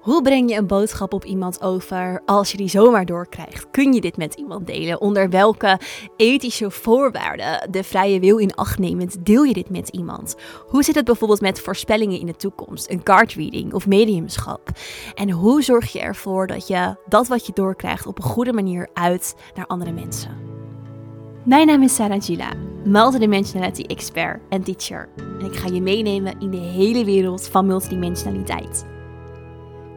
Hoe breng je een boodschap op iemand over als je die zomaar doorkrijgt? Kun je dit met iemand delen? Onder welke ethische voorwaarden, de vrije wil in acht nemend, deel je dit met iemand? Hoe zit het bijvoorbeeld met voorspellingen in de toekomst, een card reading of mediumschap? En hoe zorg je ervoor dat je dat wat je doorkrijgt op een goede manier uit naar andere mensen? Mijn naam is Sarah Gila, multidimensionality expert en teacher. En ik ga je meenemen in de hele wereld van multidimensionaliteit.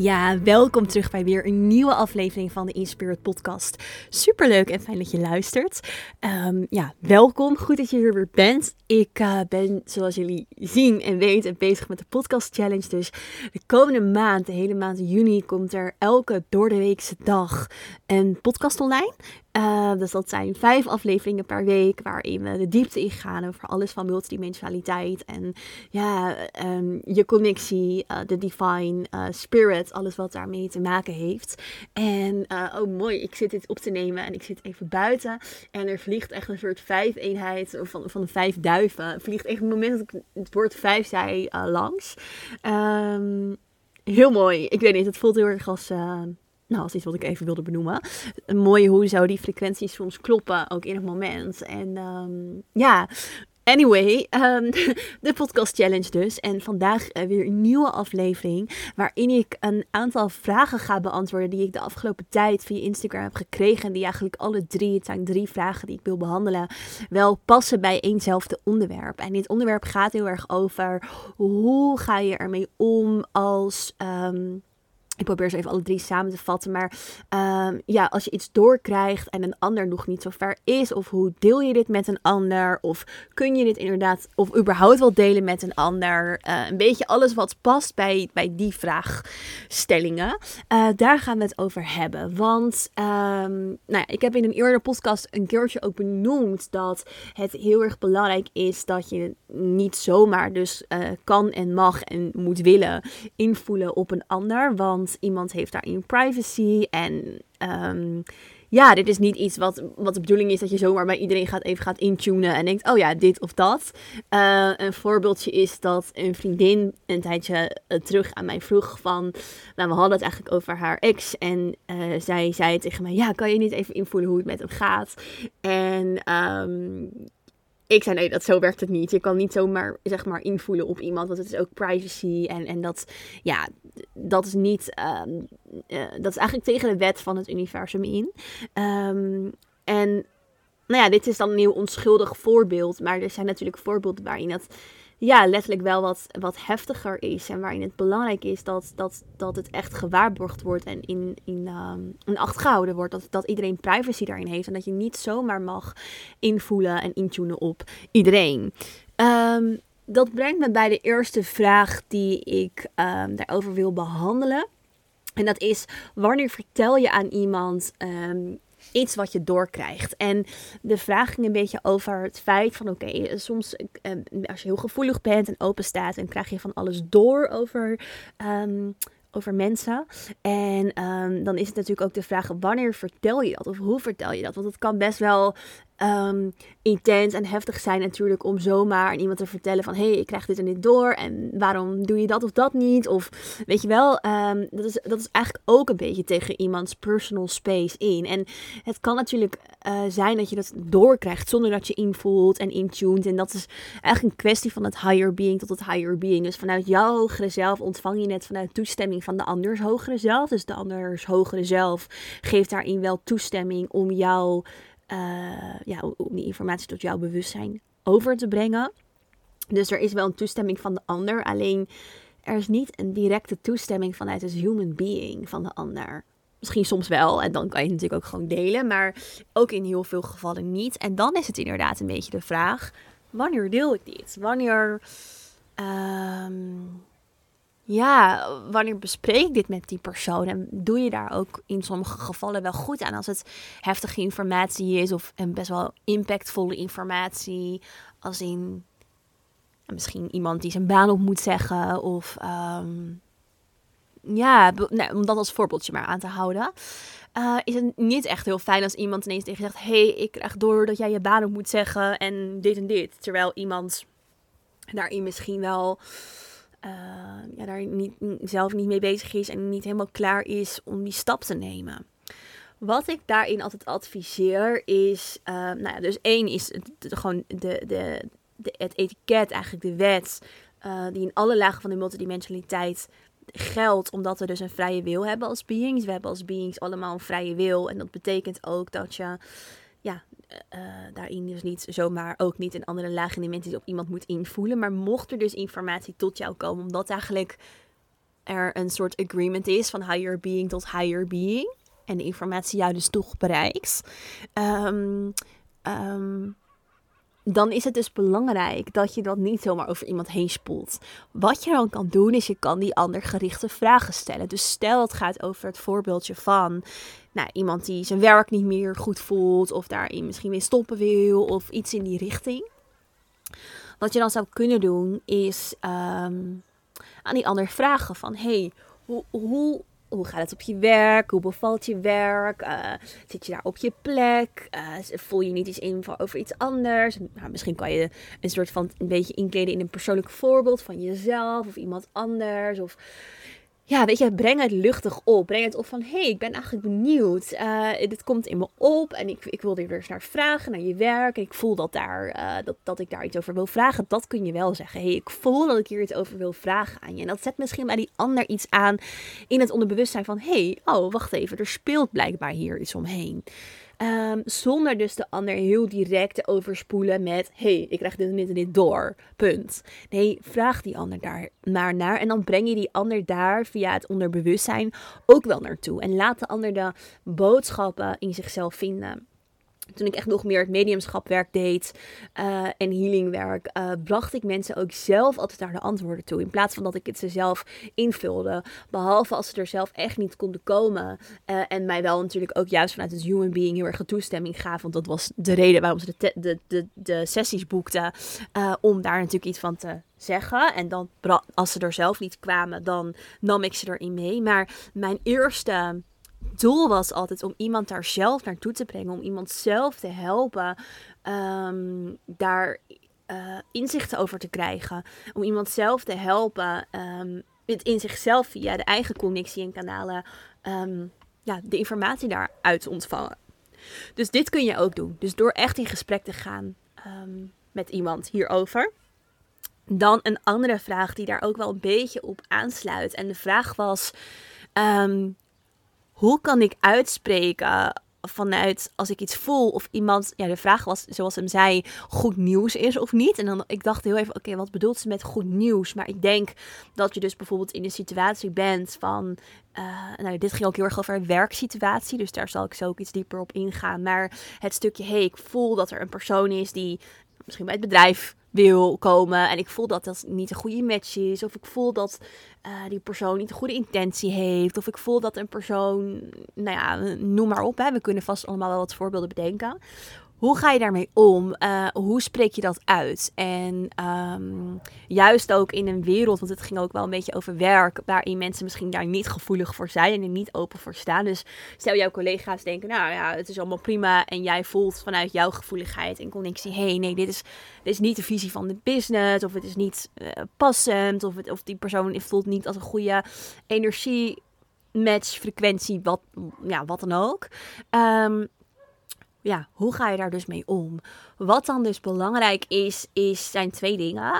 Ja, welkom terug bij weer een nieuwe aflevering van de Inspirit Podcast. Super leuk en fijn dat je luistert. Um, ja, welkom. Goed dat je hier weer bent. Ik uh, ben, zoals jullie zien en weten, bezig met de Podcast Challenge. Dus de komende maand, de hele maand juni, komt er elke doordeweekse dag een podcast online. Uh, dus dat zijn vijf afleveringen per week waarin we de diepte ingaan over alles van multidimensionaliteit en ja, um, je connectie, uh, de divine uh, spirit, alles wat daarmee te maken heeft. En oh mooi, ik zit dit op te nemen en ik zit even buiten en er vliegt echt een soort vijf eenheid van, van vijf duiven. Vliegt echt op het moment dat ik het woord vijf zei langs. Um, heel mooi. Ik weet niet, het voelt heel erg als nou, als iets wat ik even wilde benoemen. Een mooie hoe zo die frequenties soms kloppen, ook in het moment. En um, ja, Anyway, um, de podcast challenge dus. En vandaag uh, weer een nieuwe aflevering waarin ik een aantal vragen ga beantwoorden die ik de afgelopen tijd via Instagram heb gekregen. En die eigenlijk alle drie, het zijn drie vragen die ik wil behandelen, wel passen bij eenzelfde onderwerp. En dit onderwerp gaat heel erg over hoe ga je ermee om als... Um, ik probeer ze even alle drie samen te vatten. Maar ehm, ja, als je iets doorkrijgt en een ander nog niet zo ver is. Of hoe deel je dit met een ander? Of kun je dit inderdaad, of überhaupt wel delen met een ander? Uh, een beetje alles wat past bij, bij die vraagstellingen. Uh, daar gaan we het over hebben. Want um, nou ja, ik heb in een eerdere podcast een keertje ook benoemd dat het heel erg belangrijk is dat je niet zomaar dus uh, kan en mag en moet willen invoelen op een ander. Want iemand heeft daarin privacy. En um, ja, dit is niet iets wat, wat de bedoeling is dat je zomaar bij iedereen gaat even gaat intunen en denkt, oh ja, dit of dat. Uh, een voorbeeldje is dat een vriendin een tijdje uh, terug aan mij vroeg van, nou we hadden het eigenlijk over haar ex en uh, zij zei tegen mij, ja, kan je niet even invoelen hoe het met hem gaat? En um, ik zei nee, dat zo werkt het niet. Je kan niet zomaar zeg maar invoelen op iemand, want het is ook privacy en, en dat, ja, dat is niet, um, uh, dat is eigenlijk tegen de wet van het universum in. Um, en nou ja, dit is dan een heel onschuldig voorbeeld, maar er zijn natuurlijk voorbeelden waarin dat ja, letterlijk wel wat, wat heftiger is. En waarin het belangrijk is dat, dat, dat het echt gewaarborgd wordt en in, in, um, in acht gehouden wordt. Dat, dat iedereen privacy daarin heeft. En dat je niet zomaar mag invoelen en intunen op iedereen. Um, dat brengt me bij de eerste vraag die ik um, daarover wil behandelen. En dat is: wanneer vertel je aan iemand iets wat je doorkrijgt. En de vraag ging een beetje over het feit van oké, soms eh, als je heel gevoelig bent en open staat, en krijg je van alles door over. Um, over mensen. En um, dan is het natuurlijk ook de vraag: wanneer vertel je dat? Of hoe vertel je dat? Want het kan best wel um, intens en heftig zijn natuurlijk om zomaar aan iemand te vertellen van hé, hey, ik krijg dit en dit door en waarom doe je dat of dat niet? Of weet je wel, um, dat, is, dat is eigenlijk ook een beetje tegen iemands personal space in. En het kan natuurlijk uh, zijn dat je dat doorkrijgt zonder dat je invoelt en intuned. En dat is eigenlijk een kwestie van het higher being tot het higher being. Dus vanuit jouw hogere zelf ontvang je het vanuit toestemming van de anders hogere zelf. Dus de anders hogere zelf geeft daarin wel toestemming om jou ja, om die informatie tot jouw bewustzijn over te brengen. Dus er is wel een toestemming van de ander, alleen er is niet een directe toestemming vanuit het human being van de ander. Misschien soms wel, en dan kan je het natuurlijk ook gewoon delen, maar ook in heel veel gevallen niet. En dan is het inderdaad een beetje de vraag: wanneer deel ik dit? Wanneer. Um, ja, wanneer bespreek ik dit met die persoon? En doe je daar ook in sommige gevallen wel goed aan als het heftige informatie is of en best wel impactvolle informatie, als in misschien iemand die zijn baan op moet zeggen of um, ja, nou, om dat als voorbeeldje maar aan te houden. Uh, is het niet echt heel fijn als iemand ineens tegen je zegt: hey, ik krijg door dat jij je baan op moet zeggen en dit en dit. Terwijl iemand daarin misschien wel uh, ja, daar niet, zelf niet mee bezig is en niet helemaal klaar is om die stap te nemen. Wat ik daarin altijd adviseer is, uh, nou ja, dus één is het, gewoon de, de, de, het etiket, eigenlijk de wet, uh, die in alle lagen van de multidimensionaliteit geldt, omdat we dus een vrije wil hebben als beings. We hebben als beings allemaal een vrije wil en dat betekent ook dat je uh, daarin dus niet zomaar ook niet een andere lage dimensies op iemand moet invoelen. Maar mocht er dus informatie tot jou komen, omdat eigenlijk er een soort agreement is van higher being tot higher being. En de informatie jou dus toch bereikt. Um, um, dan is het dus belangrijk dat je dat niet zomaar over iemand heen spoelt. Wat je dan kan doen, is je kan die ander gerichte vragen stellen. Dus stel het gaat over het voorbeeldje van nou, iemand die zijn werk niet meer goed voelt, of daarin misschien weer stoppen wil, of iets in die richting. Wat je dan zou kunnen doen, is um, aan die ander vragen van, hey, hoe, hoe hoe gaat het op je werk? Hoe bevalt je werk? Uh, zit je daar op je plek? Uh, voel je niet iets in over iets anders? Nou, misschien kan je een soort van een beetje inkleden in een persoonlijk voorbeeld van jezelf of iemand anders. Of ja, weet je, breng het luchtig op. Breng het op van, hé, hey, ik ben eigenlijk benieuwd. Uh, dit komt in me op en ik, ik wil er eens naar vragen, naar je werk. En ik voel dat, daar, uh, dat, dat ik daar iets over wil vragen. Dat kun je wel zeggen. Hé, hey, ik voel dat ik hier iets over wil vragen aan je. En dat zet misschien bij die ander iets aan in het onderbewustzijn van, hé, hey, oh, wacht even, er speelt blijkbaar hier iets omheen. Um, zonder dus de ander heel direct te overspoelen met: hey, ik krijg dit en dit en dit door. Punt. Nee, vraag die ander daar maar naar. En dan breng je die ander daar via het onderbewustzijn ook wel naartoe. En laat de ander de boodschappen in zichzelf vinden toen ik echt nog meer het mediumschapwerk deed uh, en healingwerk, uh, bracht ik mensen ook zelf altijd naar de antwoorden toe. In plaats van dat ik het ze zelf invulde. Behalve als ze er zelf echt niet konden komen. Uh, en mij wel natuurlijk ook juist vanuit het human being heel erg toestemming gaven. Want dat was de reden waarom ze de, de, de, de sessies boekten. om daar natuurlijk iets van te zeggen. En dan, als ze er zelf niet kwamen, dan nam ik ze erin mee. Maar mijn eerste doel was altijd om iemand daar zelf naartoe te brengen. Om iemand zelf te helpen um, daar uh, inzichten over te krijgen. Om iemand zelf te helpen um, het in zichzelf via de eigen connectie en kanalen um, ja, de informatie daaruit te ontvangen. Dus dit kun je ook doen. Dus door echt in gesprek te gaan met iemand hierover. Dan een andere vraag die daar ook wel een beetje op aansluit. En de vraag was: hoe kan ik uitspreken vanuit als ik iets voel of iemand, ja, de vraag was, zoals hem zei, goed nieuws is of niet. En dan, ik dacht heel even, oké, wat bedoelt ze met goed nieuws? Maar ik denk dat je dus bijvoorbeeld in een situatie bent van, uh, nou, dit ging ook heel erg over een werksituatie, dus daar zal ik zo ook iets dieper op ingaan. Maar het stukje, hey, ik voel dat er een persoon is die misschien bij het bedrijf wil komen. En ik voel dat dat niet een goede match is. Of ik voel dat uh, die persoon niet een goede intentie heeft. Of ik voel dat een persoon, nou ja, noem maar op. Hè. We kunnen vast allemaal wel wat voorbeelden bedenken. Hoe ga je daarmee om? Uh, hoe spreek je dat uit? En um, juist ook in een wereld, want het ging ook wel een beetje over werk, waarin mensen misschien daar niet gevoelig voor zijn en er niet open voor staan. Dus stel jouw collega's denken, nou ja, het is allemaal prima en jij voelt vanuit jouw gevoeligheid en connectie, hé, hey, nee, dit is, dit is niet de visie van de business, of het is niet uh, passend, of, het, of die persoon voelt niet als een goede energie match, frequentie, wat, ja, wat dan ook. Um, ja, hoe ga je daar dus mee om? Wat dan dus belangrijk is, is zijn twee dingen.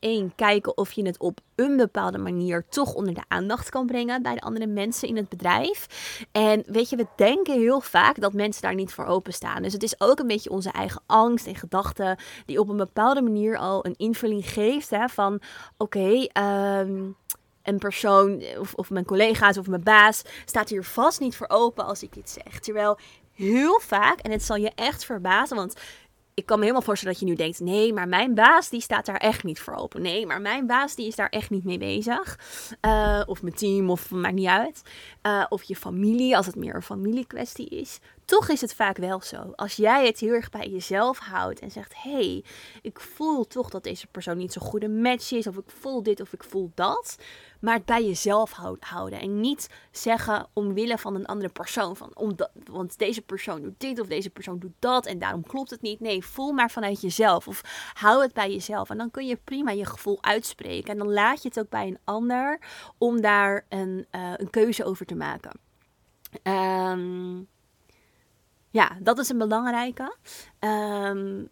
Eén, um, kijken of je het op een bepaalde manier toch onder de aandacht kan brengen bij de andere mensen in het bedrijf. En weet je, we denken heel vaak dat mensen daar niet voor openstaan. Dus het is ook een beetje onze eigen angst en gedachten die op een bepaalde manier al een invulling geeft hè, van oké, um, een persoon of, of mijn collega's of mijn baas staat hier vast niet voor open als ik iets zeg. Terwijl heel vaak, en het zal je echt verbazen, want ik kan me helemaal voorstellen dat je nu denkt: nee, maar mijn baas die staat daar echt niet voor open. Nee, maar mijn baas die is daar echt niet mee bezig. Uh, of mijn team, of maakt niet uit. Uh, of je familie, als het meer een familiekwestie is. Toch is het vaak wel zo. Als jij het heel erg bij jezelf houdt en zegt: hé, hey, ik voel toch dat deze persoon niet zo'n goede match is. Of ik voel dit of ik voel dat. Maar het bij jezelf houden. En niet zeggen omwille van een andere persoon. Van, omdat, want deze persoon doet dit of deze persoon doet dat. En daarom klopt het niet. Nee, voel maar vanuit jezelf. Of hou het bij jezelf. En dan kun je prima je gevoel uitspreken. En dan laat je het ook bij een ander om daar een, uh, een keuze over te maken. Um, ja, dat is een belangrijke. Um,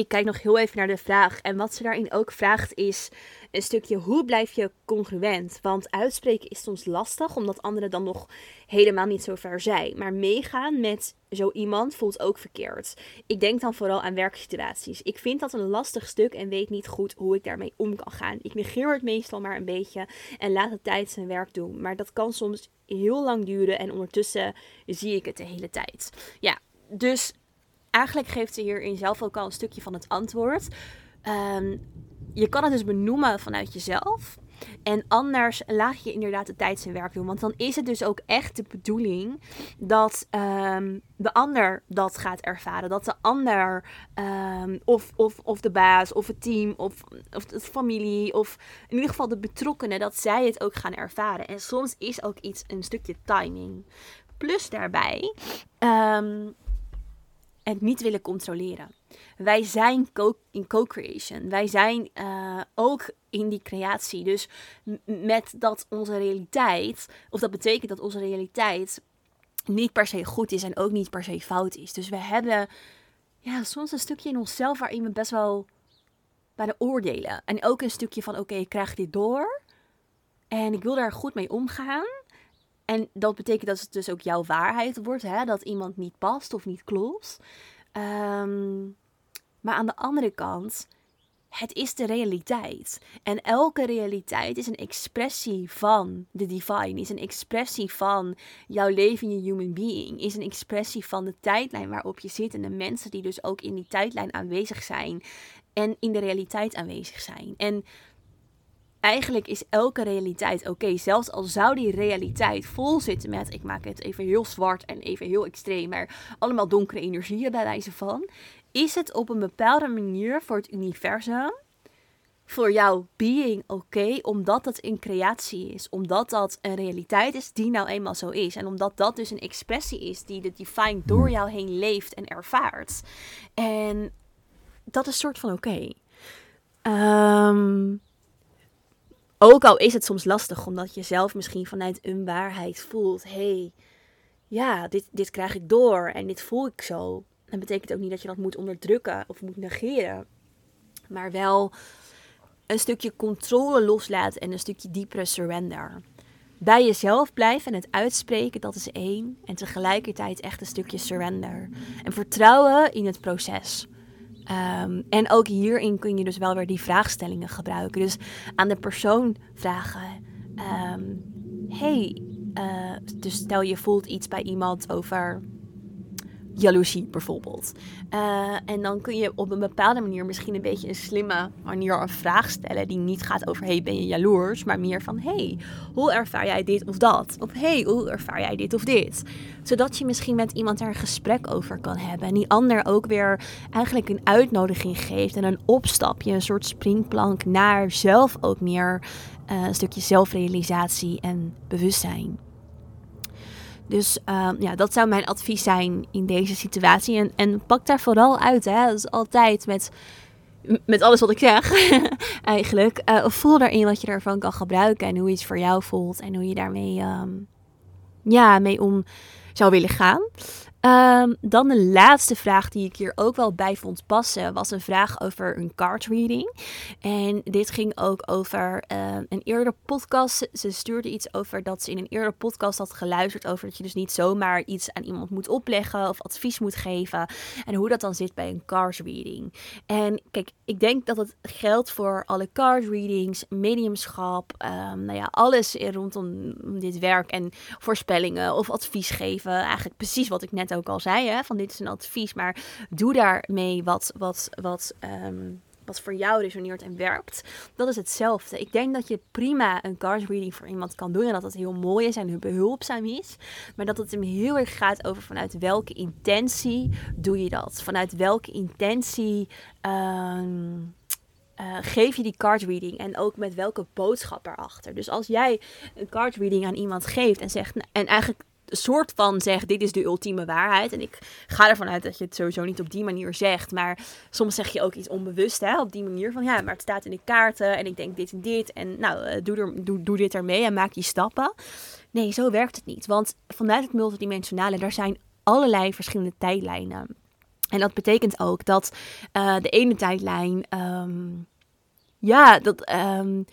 ik kijk nog heel even naar de vraag. En wat ze daarin ook vraagt is een stukje hoe blijf je congruent? Want uitspreken is soms lastig, omdat anderen dan nog helemaal niet zo ver zijn. Maar meegaan met zo iemand voelt ook verkeerd. Ik denk dan vooral aan werksituaties. Ik vind dat een lastig stuk en weet niet goed hoe ik daarmee om kan gaan. Ik negeer het meestal maar een beetje en laat de tijd zijn werk doen. Maar dat kan soms heel lang duren en ondertussen zie ik het de hele tijd. Ja, dus eigenlijk geeft ze hierin zelf ook al een stukje van het antwoord. Um, je kan het dus benoemen vanuit jezelf. En anders laat je inderdaad de tijd zijn werk doen. Want dan is het dus ook echt de bedoeling dat um, de ander dat gaat ervaren. Dat de ander, um, of, of, of de baas, of het team, of, of de familie, of in ieder geval de betrokkenen, dat zij het ook gaan ervaren. En soms is ook iets een stukje timing. Plus daarbij niet willen controleren. Wij zijn in co-creation. Wij zijn uh, ook in die creatie. Dus met dat onze realiteit, of dat betekent dat onze realiteit niet per se goed is en ook niet per se fout is. Dus we hebben ja, soms een stukje in onszelf waarin we best wel bijna oordelen. En ook een stukje van: oké, ik krijg dit door. En ik wil daar goed mee omgaan. En dat betekent dat het dus ook jouw waarheid wordt, hè? dat iemand niet past of niet klopt. Um, maar aan de andere kant, het is de realiteit. En elke realiteit is een expressie van de divine, is een expressie van jouw leven, je human being, is een expressie van de tijdlijn waarop je zit en de mensen die dus ook in die tijdlijn aanwezig zijn en in de realiteit aanwezig zijn. En eigenlijk is elke realiteit oké. Zelfs al zou die realiteit vol zitten met, ik maak het even heel zwart en even heel extreem, maar allemaal donkere energieën bij wijze van, is het op een bepaalde manier voor het universum, voor jouw being oké, omdat het een creatie is, omdat dat een realiteit is die nou eenmaal zo is. En omdat dat dus een expressie is die de divine door hmm. jou heen leeft en ervaart. En dat is een soort van oké. Okay. Ehm, ook al is het soms lastig, omdat je zelf misschien vanuit een waarheid voelt: hey, ja, dit, dit krijg ik door en dit voel ik zo. Dat betekent ook niet dat je dat moet onderdrukken of moet negeren, maar wel een stukje controle loslaten en een stukje diepere surrender. Bij jezelf blijven en het uitspreken, dat is één. En tegelijkertijd echt een stukje surrender. En vertrouwen in het proces. Um, en ook hierin kun je dus wel weer die vraagstellingen gebruiken. Dus aan de persoon vragen: um, Hey, uh, dus stel je voelt iets bij iemand over jaloezie bijvoorbeeld. Uh, en dan kun je op een bepaalde manier misschien een beetje een slimme manier een vraag stellen die niet gaat over hey ben je jaloers, maar meer van hey hoe ervaar jij dit of dat? Of hey hoe ervaar jij dit of dit? Zodat je misschien met iemand daar een gesprek over kan hebben en die ander ook weer eigenlijk een uitnodiging geeft en een opstapje, een soort springplank naar zelf ook meer uh, een stukje zelfrealisatie en bewustzijn. Dus uh, ja, dat zou mijn advies zijn in deze situatie. En, en pak daar vooral uit. Hè. Dat is altijd met, met alles wat ik zeg, eigenlijk. Uh, voel daarin wat je daarvan kan gebruiken. En hoe iets voor jou voelt. En hoe je daarmee um, ja, mee om zou willen gaan. Um, dan de laatste vraag die ik hier ook wel bij vond passen, was een vraag over een card reading. En dit ging ook over uh, een eerder podcast. Ze stuurde iets over dat ze in een eerder podcast had geluisterd over dat je dus niet zomaar iets aan iemand moet opleggen of advies moet geven. En hoe dat dan zit bij een card reading. En kijk, ik denk dat het geldt voor alle card readings, mediumschap, um, nou ja, alles rondom dit werk en voorspellingen of advies geven. Eigenlijk precies wat ik net ook al zei, hè, van dit is een advies, maar doe daarmee wat, wat, wat, ehm, wat voor jou resoneert en werkt. Dat is hetzelfde. Ik denk dat je prima een card reading voor iemand kan doen en dat het heel mooi is en behulpzaam is. Maar dat het hem heel erg gaat over vanuit welke intentie doe je dat? Vanuit welke intentie. Ehm, uh, geef je die card reading en ook met welke boodschap erachter. Dus als jij een card reading aan iemand geeft en zegt, en eigenlijk soort van zegt, dit is de ultieme waarheid. En ik ga ervan uit dat je het sowieso niet op die manier zegt. Maar soms zeg je ook iets onbewust, hè, op die manier van, ja, maar het staat in de kaarten en ik denk dit en dit. En nou, uh, doe, er, doe, doe dit ermee en maak je stappen. Nee, zo werkt het niet. Want vanuit het multidimensionale, daar zijn allerlei verschillende tijdlijnen. En dat betekent ook dat uh, de ene tijdlijn um, ja, dat. Um,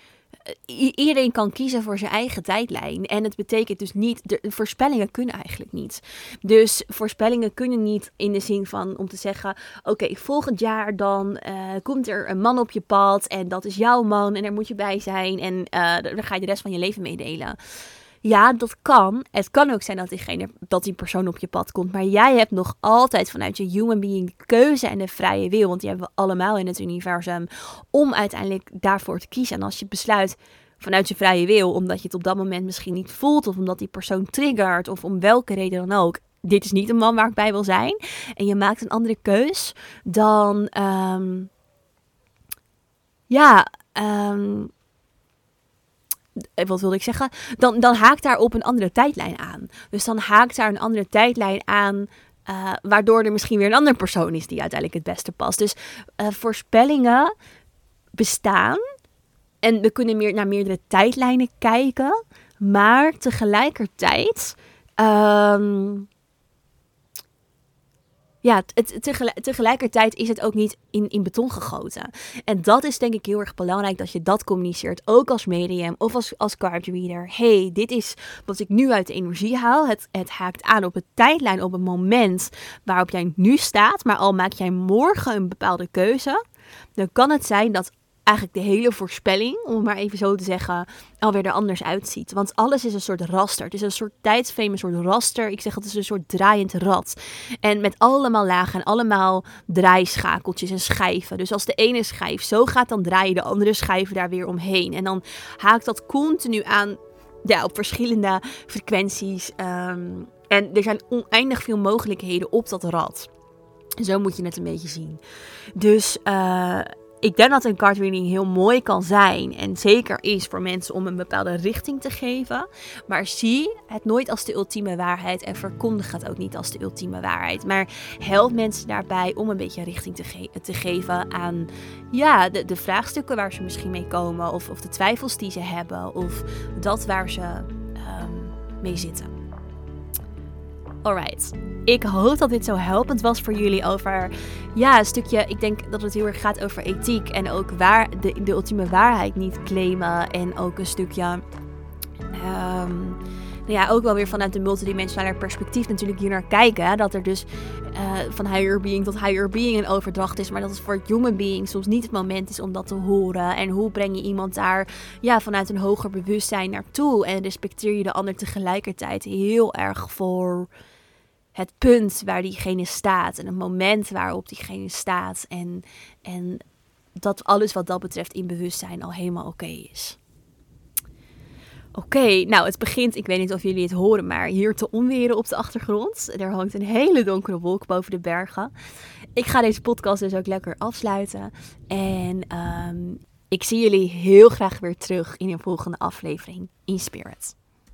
iedereen kan kiezen voor zijn eigen tijdlijn. En het betekent dus niet, de voorspellingen kunnen eigenlijk niet. Dus voorspellingen kunnen niet in de zin van om te zeggen: Oké, volgend jaar dan uh, komt er een man op je pad. En dat is jouw man. En daar moet je bij zijn. En uh, daar ga je de rest van je leven mee delen. Ja, dat kan. Het kan ook zijn dat, diegene, dat die persoon op je pad komt. Maar jij hebt nog altijd vanuit je human being de keuze en de vrije wil. Want die hebben we allemaal in het universum. Om uiteindelijk daarvoor te kiezen. En als je besluit vanuit je vrije wil, omdat je het op dat moment misschien niet voelt. Of omdat die persoon triggert. Of om welke reden dan ook. Dit is niet een man waar ik bij wil zijn. En je maakt een andere keus. Dan. Um, ja. Um, eh, wat wilde ik zeggen? Dan, dan haakt daar op een andere tijdlijn aan. Dus dan haakt daar een andere tijdlijn aan. Uh, waardoor er misschien weer een andere persoon is die uiteindelijk het beste past. Dus uh, voorspellingen bestaan. En we kunnen meer naar meerdere tijdlijnen kijken. Maar tegelijkertijd. Um, ja, het, tegelijkertijd is het ook niet in, in beton gegoten. En dat is denk ik heel erg belangrijk dat je dat communiceert. Ook als medium of als, als card reader. hey, dit is wat ik nu uit de energie haal. Het, het haakt aan op het tijdlijn, op het moment waarop jij nu staat. Maar al maak jij morgen een bepaalde keuze. Dan kan het zijn dat eigenlijk de hele voorspelling, om maar even zo te zeggen, alweer er anders uitziet. Want alles is een soort raster. Het is een soort tijdsframe, een soort raster. Ik zeg het is een soort draaiend rad. En met allemaal lagen en allemaal draaischakeltjes en schijven. Dus als de ene schijf zo gaat, dan draaien de andere schijven daar weer omheen. En dan haakt dat continu aan ja, op verschillende frequenties. Um, en er zijn oneindig veel mogelijkheden op dat rad. Zo moet je het een beetje zien. Dus uh, ik denk dat een card heel mooi kan zijn en zeker is voor mensen om een bepaalde richting te geven. Maar zie het nooit als de ultieme waarheid en verkondig het ook niet als de ultieme waarheid. Maar help mensen daarbij om een beetje richting te, te geven aan ja, de, de, vraagstukken waar ze misschien mee komen of, of de twijfels die ze hebben of dat waar ze um, mee zitten. Alright. Ik hoop dat dit zo helpend was voor jullie over ja, een stukje. Ik denk dat het heel erg gaat over ethiek en ook waar de, de ultieme waarheid niet claimen. En ook een stukje. Um, nou ja, ook wel weer vanuit een multidimensionale perspectief natuurlijk hier naar kijken. Dat er dus uh, van higher being tot higher being een overdracht is. Maar dat het voor human being soms niet het moment is om dat te horen. En hoe breng je iemand daar ja, vanuit een hoger bewustzijn naartoe? En respecteer je de ander tegelijkertijd heel erg voor het punt waar diegene staat en het moment waarop diegene staat. En, en dat alles wat dat betreft in bewustzijn al helemaal oké is. Oké, nou het begint, ik weet niet of jullie het horen, maar hier te onweren op de achtergrond. Er hangt een hele donkere wolk boven de bergen. Ik ga deze podcast dus ook lekker afsluiten. En um, ik zie jullie heel graag weer terug in een volgende aflevering in Spirit.